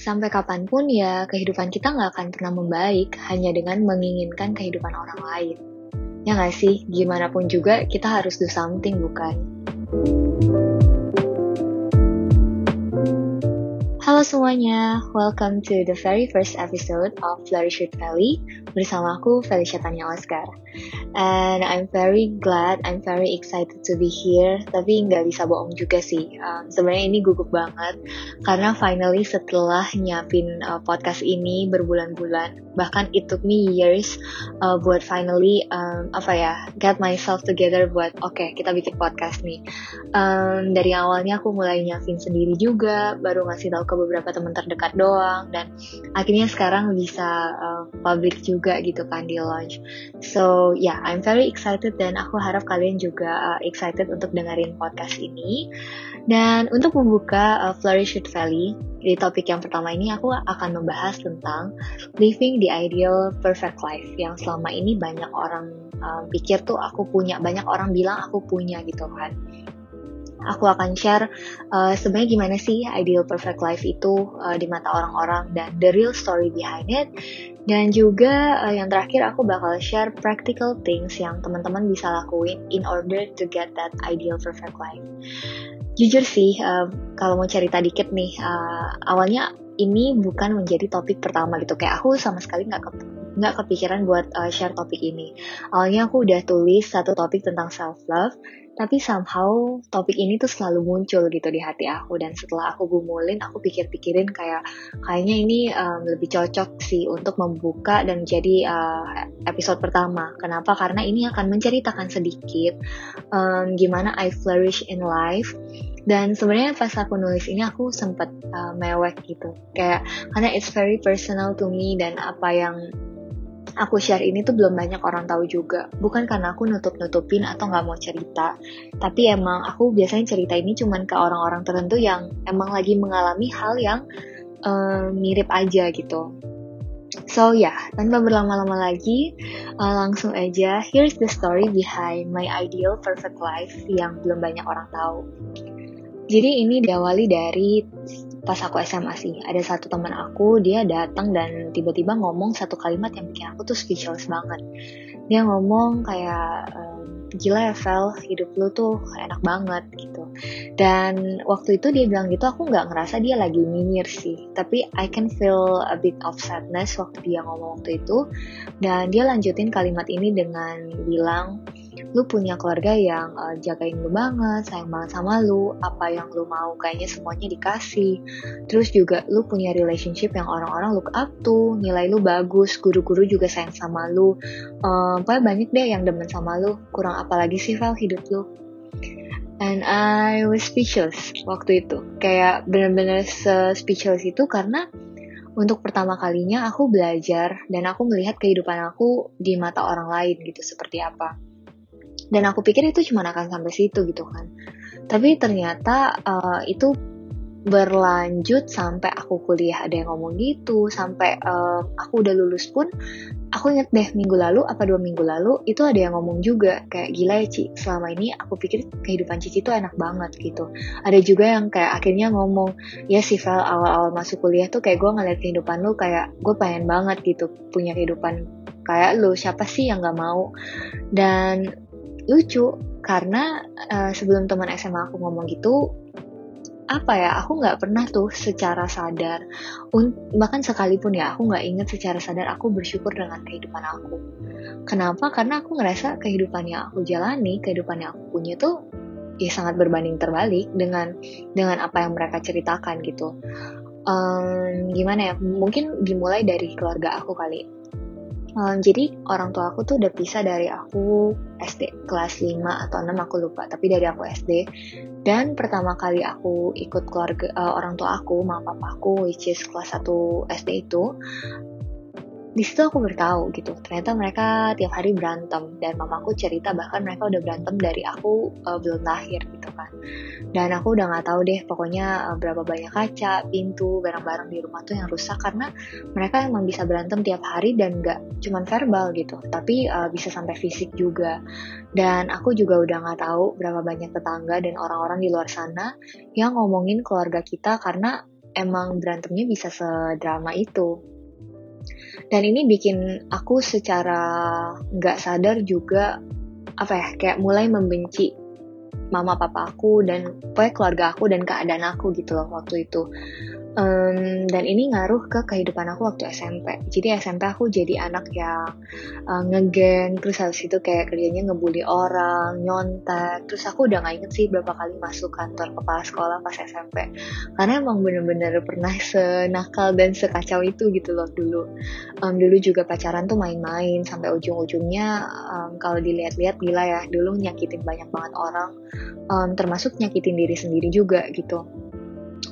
sampai kapan pun ya kehidupan kita nggak akan pernah membaik hanya dengan menginginkan kehidupan orang lain. Ya nggak sih, gimana pun juga kita harus do something bukan? Halo semuanya, welcome to the very first episode of Flourish with Valley bersama aku Felicia Tanya Oscar and I'm very glad, I'm very excited to be here. Tapi nggak bisa bohong juga sih. Um, Sebenarnya ini gugup banget karena finally setelah nyiapin uh, podcast ini berbulan-bulan, bahkan it took me years uh, buat finally um, apa ya get myself together buat oke okay, kita bikin podcast nih. Um, dari awalnya aku mulai nyiapin sendiri juga, baru ngasih tahu ke beberapa teman terdekat doang dan akhirnya sekarang bisa uh, public juga gitu kan di launch. So ya yeah, I'm very excited dan aku harap kalian juga uh, excited untuk dengerin podcast ini. Dan untuk membuka uh, Flourish with Valley, di topik yang pertama ini aku akan membahas tentang living the ideal perfect life yang selama ini banyak orang um, pikir tuh aku punya, banyak orang bilang aku punya gitu kan aku akan share uh, sebenarnya gimana sih ideal perfect life itu uh, di mata orang-orang dan the real story behind it. Dan juga uh, yang terakhir aku bakal share practical things yang teman-teman bisa lakuin in order to get that ideal perfect life. Jujur sih, uh, kalau mau cerita dikit nih, uh, awalnya ini bukan menjadi topik pertama gitu. Kayak aku sama sekali nggak nggak kepikiran buat uh, share topik ini. Awalnya aku udah tulis satu topik tentang self love, tapi somehow topik ini tuh selalu muncul gitu di hati aku. Dan setelah aku gumulin aku pikir-pikirin kayak kayaknya ini um, lebih cocok sih untuk membuka dan jadi uh, episode pertama. Kenapa? Karena ini akan menceritakan sedikit um, gimana I flourish in life. Dan sebenarnya pas aku nulis ini aku sempat uh, mewek gitu. Kayak karena it's very personal to me dan apa yang aku share ini tuh belum banyak orang tahu juga. Bukan karena aku nutup-nutupin atau nggak mau cerita, tapi emang aku biasanya cerita ini cuman ke orang-orang tertentu yang emang lagi mengalami hal yang uh, mirip aja gitu. So ya, yeah, tanpa berlama-lama lagi, uh, langsung aja here's the story behind my ideal perfect life yang belum banyak orang tahu. Jadi ini diawali dari pas aku SMA sih ada satu teman aku dia datang dan tiba-tiba ngomong satu kalimat yang bikin aku tuh speechless banget. Dia ngomong kayak gila ya Vel hidup lu tuh enak banget gitu. Dan waktu itu dia bilang gitu aku nggak ngerasa dia lagi nyinyir sih. Tapi I can feel a bit of sadness waktu dia ngomong waktu itu. Dan dia lanjutin kalimat ini dengan bilang lu punya keluarga yang uh, jagain lu banget, sayang banget sama lu, apa yang lu mau kayaknya semuanya dikasih. Terus juga lu punya relationship yang orang-orang look up tuh, nilai lu bagus, guru-guru juga sayang sama lu. Um, pokoknya banyak deh yang demen sama lu, kurang apa lagi sih Val hidup lu. And I was speechless waktu itu. Kayak bener-bener speechless itu karena untuk pertama kalinya aku belajar dan aku melihat kehidupan aku di mata orang lain gitu seperti apa dan aku pikir itu cuma akan sampai situ gitu kan. Tapi ternyata uh, itu berlanjut sampai aku kuliah ada yang ngomong gitu. Sampai uh, aku udah lulus pun aku inget deh minggu lalu apa dua minggu lalu itu ada yang ngomong juga kayak gila ya Ci selama ini aku pikir kehidupan Cici itu enak banget gitu. Ada juga yang kayak akhirnya ngomong ya sih Val awal-awal masuk kuliah tuh kayak gue ngeliat kehidupan lu kayak gue pengen banget gitu punya kehidupan kayak lu. Siapa sih yang gak mau? Dan lucu. Karena uh, sebelum teman SMA aku ngomong gitu apa ya aku nggak pernah tuh secara sadar bahkan sekalipun ya aku nggak inget secara sadar aku bersyukur dengan kehidupan aku. Kenapa? Karena aku ngerasa kehidupan yang aku jalani kehidupan yang aku punya tuh ya sangat berbanding terbalik dengan dengan apa yang mereka ceritakan gitu. Um, gimana ya mungkin dimulai dari keluarga aku kali Um, jadi orang tua aku tuh udah pisah dari aku SD kelas 5 atau 6 aku lupa, tapi dari aku SD. Dan pertama kali aku ikut keluarga uh, orang tua aku, mama papa aku which is kelas 1 SD itu, di situ aku bertahu gitu ternyata mereka tiap hari berantem dan mamaku cerita bahkan mereka udah berantem dari aku uh, belum lahir gitu kan. Dan aku udah nggak tahu deh pokoknya uh, berapa banyak kaca pintu barang-barang di rumah tuh yang rusak karena mereka emang bisa berantem tiap hari dan nggak cuman verbal gitu tapi uh, bisa sampai fisik juga. Dan aku juga udah nggak tahu berapa banyak tetangga dan orang-orang di luar sana yang ngomongin keluarga kita karena emang berantemnya bisa sedrama itu dan ini bikin aku secara nggak sadar juga apa ya kayak mulai membenci mama papa aku dan pokoknya keluarga aku dan keadaan aku gitu loh waktu itu. Um, dan ini ngaruh ke kehidupan aku waktu SMP jadi SMP aku jadi anak yang uh, ngegen terus habis itu kayak kerjanya ngebully orang nyontek. Terus aku udah gak inget sih berapa kali masuk kantor kepala sekolah pas SMP karena emang bener-bener pernah senakal dan sekacau itu gitu loh dulu. Um, dulu juga pacaran tuh main-main sampai ujung-ujungnya um, kalau dilihat-lihat gila ya dulu nyakitin banyak banget orang um, termasuk nyakitin diri sendiri juga gitu.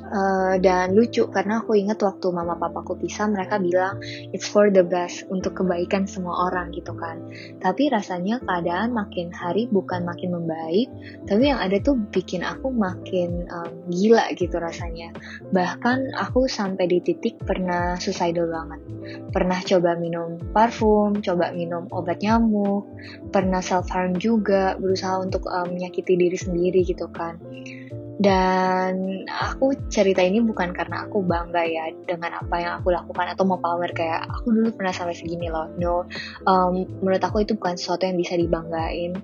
Uh, dan lucu karena aku inget waktu mama papaku pisah mereka bilang it's for the best untuk kebaikan semua orang gitu kan. Tapi rasanya keadaan makin hari bukan makin membaik tapi yang ada tuh bikin aku makin um, gila gitu rasanya. Bahkan aku sampai di titik pernah suicidal banget. Pernah coba minum parfum coba minum obat nyamuk pernah self harm juga berusaha untuk um, menyakiti diri sendiri gitu kan dan aku cerita ini bukan karena aku bangga ya dengan apa yang aku lakukan atau mau pamer kayak aku dulu pernah sampai segini loh. No um, menurut aku itu bukan sesuatu yang bisa dibanggain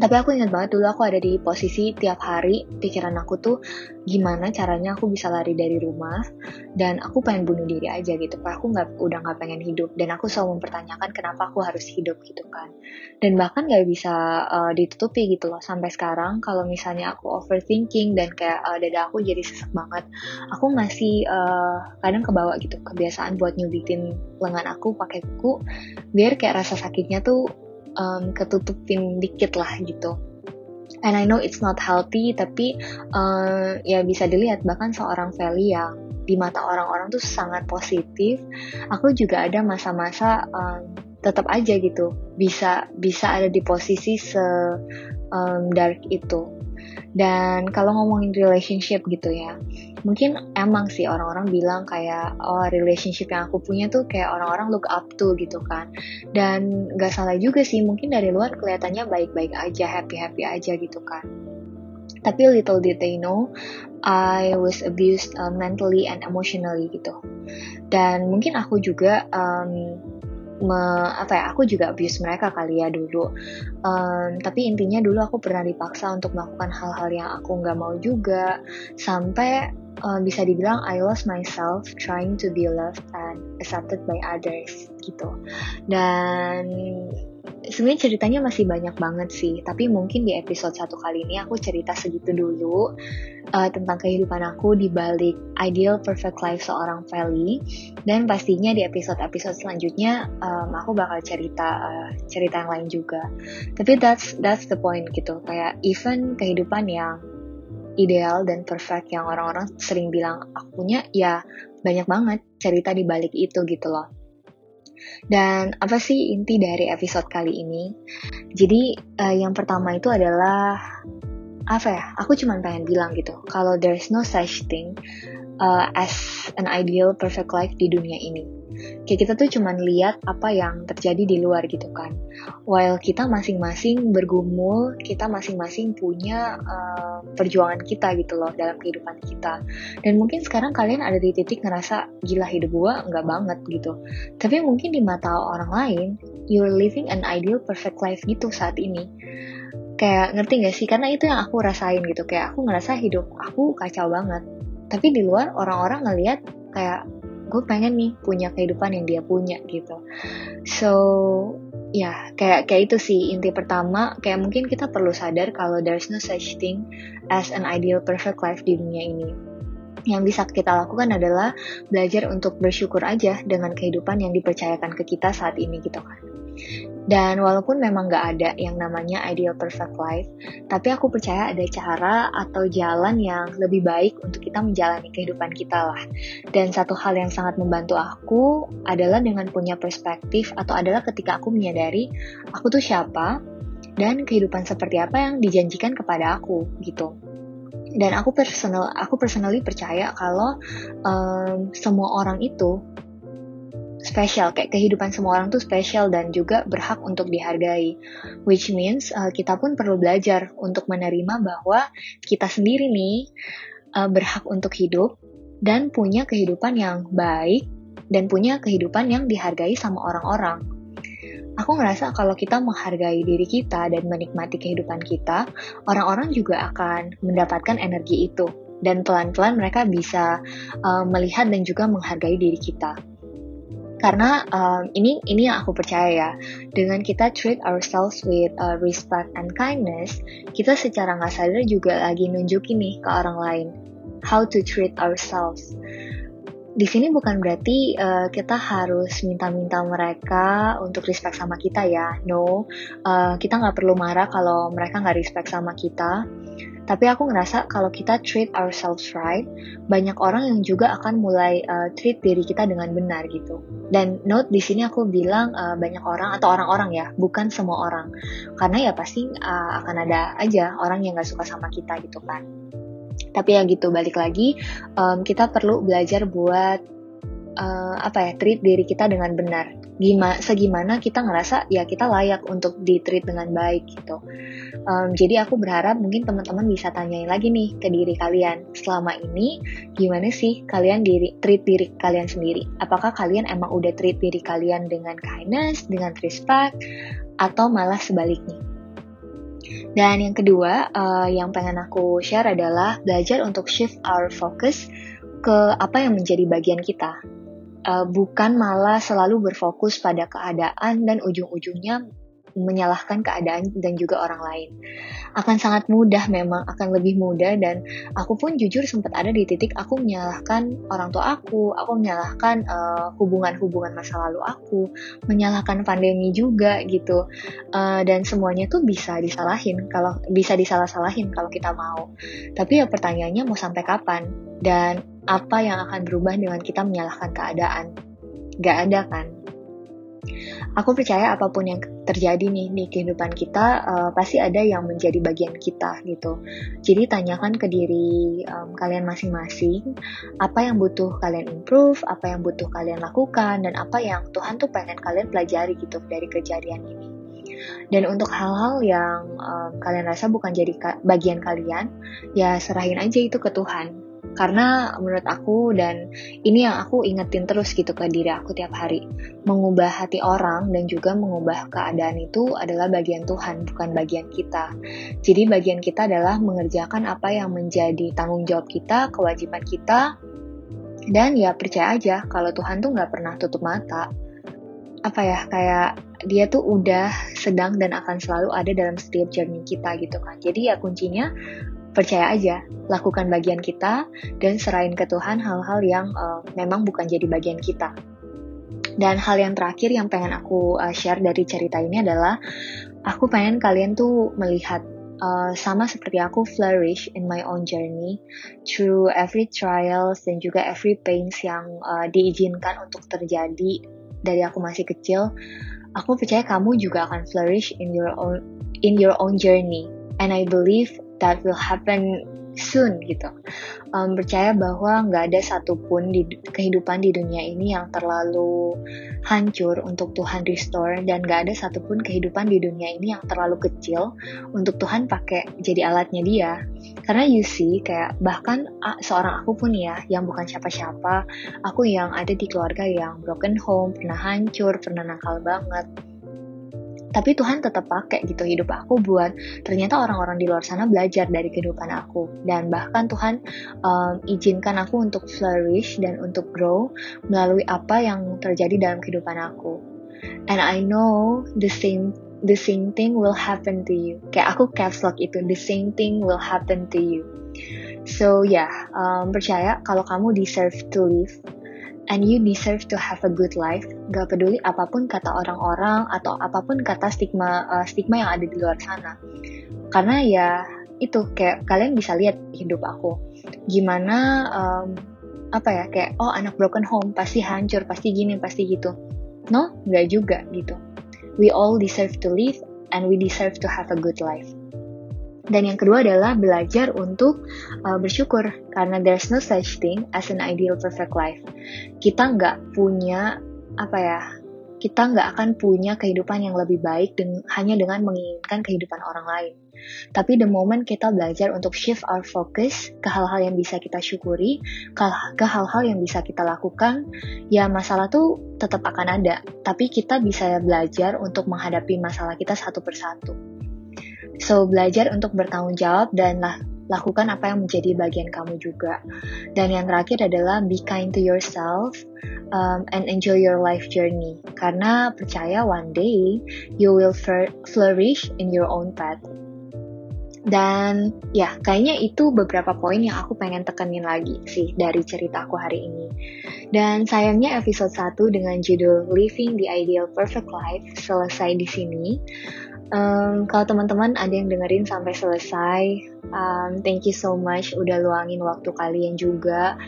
tapi aku ingat banget dulu aku ada di posisi tiap hari pikiran aku tuh gimana caranya aku bisa lari dari rumah dan aku pengen bunuh diri aja gitu pak. Aku nggak udah nggak pengen hidup dan aku selalu mempertanyakan kenapa aku harus hidup gitu kan. Dan bahkan nggak bisa uh, ditutupi gitu loh sampai sekarang kalau misalnya aku overthinking dan kayak uh, dada aku jadi sesak banget. Aku masih uh, kadang kebawa gitu kebiasaan buat nyubitin lengan aku pakai kuku biar kayak rasa sakitnya tuh um, ketutupin dikit lah gitu. And I know it's not healthy tapi uh, ya bisa dilihat bahkan seorang Feli yang di mata orang-orang tuh sangat positif aku juga ada masa-masa um, tetap aja gitu bisa bisa ada di posisi se um, dark itu dan kalau ngomongin relationship gitu ya, mungkin emang sih orang-orang bilang kayak oh relationship yang aku punya tuh kayak orang-orang look up to gitu kan. Dan gak salah juga sih, mungkin dari luar kelihatannya baik-baik aja, happy-happy aja gitu kan. Tapi little did they know, I was abused uh, mentally and emotionally gitu. Dan mungkin aku juga um, me, apa ya aku juga abuse mereka kali ya dulu. Um, tapi intinya dulu aku pernah dipaksa untuk melakukan hal-hal yang aku nggak mau juga. Sampai um, bisa dibilang I lost myself trying to be loved and accepted by others gitu. Dan sebenarnya ceritanya masih banyak banget sih, tapi mungkin di episode satu kali ini aku cerita segitu dulu uh, tentang kehidupan aku di balik ideal perfect life seorang Feli dan pastinya di episode-episode selanjutnya um, aku bakal cerita uh, cerita yang lain juga. Tapi that's that's the point gitu, kayak even kehidupan yang ideal dan perfect yang orang-orang sering bilang aku punya ya banyak banget cerita di balik itu gitu loh. Dan apa sih inti dari episode kali ini? Jadi uh, yang pertama itu adalah apa ya? Aku cuma pengen bilang gitu, kalau there's no such thing uh, as an ideal perfect life di dunia ini kayak kita tuh cuman lihat apa yang terjadi di luar gitu kan. While kita masing-masing bergumul kita masing-masing punya uh, perjuangan kita gitu loh dalam kehidupan kita. Dan mungkin sekarang kalian ada di titik ngerasa gila hidup gua nggak banget gitu. Tapi mungkin di mata orang lain you're living an ideal perfect life gitu saat ini. Kayak ngerti gak sih? Karena itu yang aku rasain gitu. Kayak aku ngerasa hidup aku kacau banget. Tapi di luar orang-orang ngelihat kayak gue pengen nih punya kehidupan yang dia punya gitu. So ya kayak kayak itu sih inti pertama. Kayak mungkin kita perlu sadar kalau there's no such thing as an ideal perfect life di dunia ini. Yang bisa kita lakukan adalah belajar untuk bersyukur aja dengan kehidupan yang dipercayakan ke kita saat ini gitu kan dan walaupun memang gak ada yang namanya ideal perfect life, tapi aku percaya ada cara atau jalan yang lebih baik untuk kita menjalani kehidupan kita lah. Dan satu hal yang sangat membantu aku adalah dengan punya perspektif atau adalah ketika aku menyadari aku tuh siapa dan kehidupan seperti apa yang dijanjikan kepada aku gitu dan aku personal aku personally percaya kalau um, semua orang itu spesial kayak kehidupan semua orang tuh spesial dan juga berhak untuk dihargai which means uh, kita pun perlu belajar untuk menerima bahwa kita sendiri nih uh, berhak untuk hidup dan punya kehidupan yang baik dan punya kehidupan yang dihargai sama orang-orang. Aku ngerasa kalau kita menghargai diri kita dan menikmati kehidupan kita, orang-orang juga akan mendapatkan energi itu dan pelan-pelan mereka bisa uh, melihat dan juga menghargai diri kita. Karena um, ini ini yang aku percaya ya, dengan kita treat ourselves with uh, respect and kindness, kita secara nggak sadar juga lagi nunjukin nih ke orang lain. How to treat ourselves di sini bukan berarti uh, kita harus minta-minta mereka untuk respect sama kita ya. No, uh, kita nggak perlu marah kalau mereka nggak respect sama kita. Tapi aku ngerasa kalau kita treat ourselves right, banyak orang yang juga akan mulai uh, treat diri kita dengan benar gitu. Dan note di sini aku bilang uh, banyak orang atau orang-orang ya, bukan semua orang. Karena ya pasti uh, akan ada aja orang yang nggak suka sama kita gitu kan tapi ya gitu balik lagi um, kita perlu belajar buat uh, apa ya treat diri kita dengan benar. Gimana segimana kita ngerasa ya kita layak untuk di treat dengan baik gitu. Um, jadi aku berharap mungkin teman-teman bisa tanyain lagi nih ke diri kalian. Selama ini gimana sih kalian diri treat diri kalian sendiri? Apakah kalian emang udah treat diri kalian dengan kindness dengan respect atau malah sebaliknya dan yang kedua, uh, yang pengen aku share adalah belajar untuk shift our focus ke apa yang menjadi bagian kita. Uh, bukan malah selalu berfokus pada keadaan dan ujung-ujungnya menyalahkan keadaan dan juga orang lain. Akan sangat mudah memang, akan lebih mudah dan aku pun jujur sempat ada di titik aku menyalahkan orang tua aku, aku menyalahkan eh, hubungan-hubungan masa lalu aku, menyalahkan pandemi juga gitu. Uh, dan semuanya tuh bisa disalahin kalau bisa disalah-salahin kalau kita mau. Tapi ya pertanyaannya mau sampai kapan dan apa yang akan berubah dengan kita menyalahkan keadaan? Gak ada kan? Aku percaya apa pun yang terjadi nih di kehidupan kita uh, pasti ada yang menjadi bagian kita gitu. Jadi tanyakan ke diri um, kalian masing-masing apa yang butuh kalian improve, apa yang butuh kalian lakukan dan apa yang Tuhan tuh pengen kalian pelajari gitu dari kejadian ini. Dan untuk hal-hal yang um, kalian rasa bukan jadi ka bagian kalian, ya serahin aja itu ke Tuhan karena menurut aku dan ini yang aku ingetin terus gitu ke diri aku tiap hari. Mengubah hati orang dan juga mengubah keadaan itu adalah bagian Tuhan bukan bagian kita. Jadi bagian kita adalah mengerjakan apa yang menjadi tanggung jawab kita kewajiban kita. Dan ya percaya aja kalau Tuhan tuh nggak pernah tutup mata. Apa ya kayak dia tuh udah sedang dan akan selalu ada dalam setiap journey kita gitu kan. Jadi ya kuncinya percaya aja, lakukan bagian kita dan serahin ke Tuhan hal-hal yang uh, memang bukan jadi bagian kita. Dan hal yang terakhir yang pengen aku uh, share dari cerita ini adalah aku pengen kalian tuh melihat uh, sama seperti aku flourish in my own journey through every trials dan juga every pains yang uh, diizinkan untuk terjadi dari aku masih kecil. Aku percaya kamu juga akan flourish in your own in your own journey. And I believe that will happen soon gitu. Um, percaya bahwa nggak ada satupun di kehidupan di dunia ini yang terlalu hancur untuk Tuhan restore dan nggak ada satupun kehidupan di dunia ini yang terlalu kecil untuk Tuhan pakai jadi alatnya dia. Karena you see kayak bahkan seorang aku pun ya yang bukan siapa-siapa, aku yang ada di keluarga yang broken home, pernah hancur, pernah nakal banget tapi Tuhan tetap pakai gitu hidup aku buat ternyata orang-orang di luar sana belajar dari kehidupan aku. Dan bahkan Tuhan um, izinkan aku untuk flourish dan untuk grow melalui apa yang terjadi dalam kehidupan aku. And I know the same the same thing will happen to you. Kayak aku caps lock itu the same thing will happen to you. So ya yeah, um, percaya kalau kamu deserve to live and you deserve to have a good life. Gak peduli apa pun kata orang-orang atau apa pun kata stigma uh, stigma yang ada di luar sana. Karena ya itu kayak kalian bisa lihat hidup aku. Gimana um, apa ya kayak oh anak broken home pasti hancur, pasti gini, pasti gitu. No, nggak juga gitu. We all deserve to live and we deserve to have a good life. Dan yang kedua adalah belajar untuk uh, bersyukur karena there's no such thing as an ideal perfect life. Kita nggak punya apa ya kita nggak akan punya kehidupan yang lebih baik dengan, hanya dengan menginginkan kehidupan orang lain. Tapi the moment kita belajar untuk shift our focus ke hal-hal yang bisa kita syukuri, ke hal-hal yang bisa kita lakukan, ya masalah tuh tetap akan ada. Tapi kita bisa belajar untuk menghadapi masalah kita satu persatu. So, belajar untuk bertanggung jawab dan lakukan apa yang menjadi bagian kamu juga. Dan yang terakhir adalah be kind to yourself um, and enjoy your life journey. Karena percaya one day you will flourish in your own path. Dan ya, kayaknya itu beberapa poin yang aku pengen tekenin lagi sih dari ceritaku hari ini. Dan sayangnya episode 1 dengan judul Living the Ideal Perfect Life selesai di sini. Um, kalau teman-teman ada yang dengerin sampai selesai, um, thank you so much udah luangin waktu kalian juga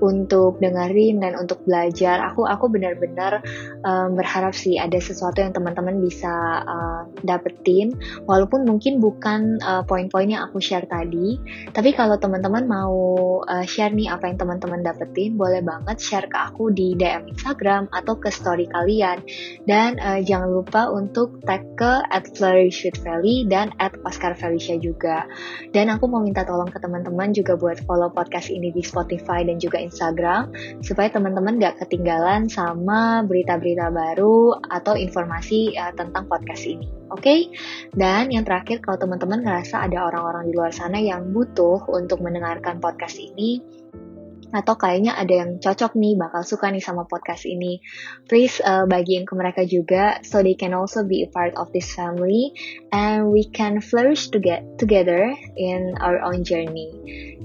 untuk dengerin dan untuk belajar. Aku aku benar-benar um, berharap sih ada sesuatu yang teman-teman bisa uh, dapetin, walaupun mungkin bukan uh, poin-poin yang aku share tadi. Tapi kalau teman-teman mau uh, share nih apa yang teman-teman dapetin, boleh banget share ke aku di DM Instagram atau ke story kalian. Dan uh, jangan lupa untuk tag ke at Valley dan at Oscar Felicia juga. Dan aku mau minta tolong ke teman-teman juga buat follow podcast ini di Spotify dan juga Instagram supaya teman-teman gak ketinggalan sama berita-berita baru atau informasi uh, tentang podcast ini. Oke, okay? dan yang terakhir kalau teman-teman ngerasa ada orang-orang di luar sana yang butuh untuk mendengarkan podcast ini, atau kayaknya ada yang cocok nih bakal suka nih sama podcast ini. Please uh, bagiin ke mereka juga so they can also be a part of this family and we can flourish to get together in our own journey.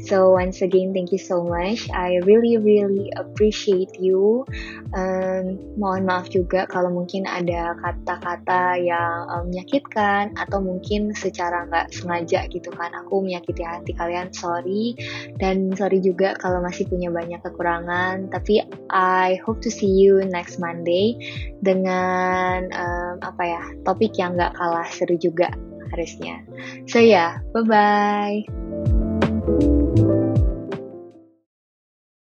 So once again thank you so much. I really really appreciate you. Um, mohon maaf juga kalau mungkin ada kata-kata yang um, menyakitkan atau mungkin secara nggak sengaja gitu kan. Aku menyakiti hati kalian sorry. Dan sorry juga kalau masih punya banyak kekurangan tapi I hope to see you next Monday dengan um, apa ya topik yang gak kalah seru juga harusnya. So ya yeah, bye bye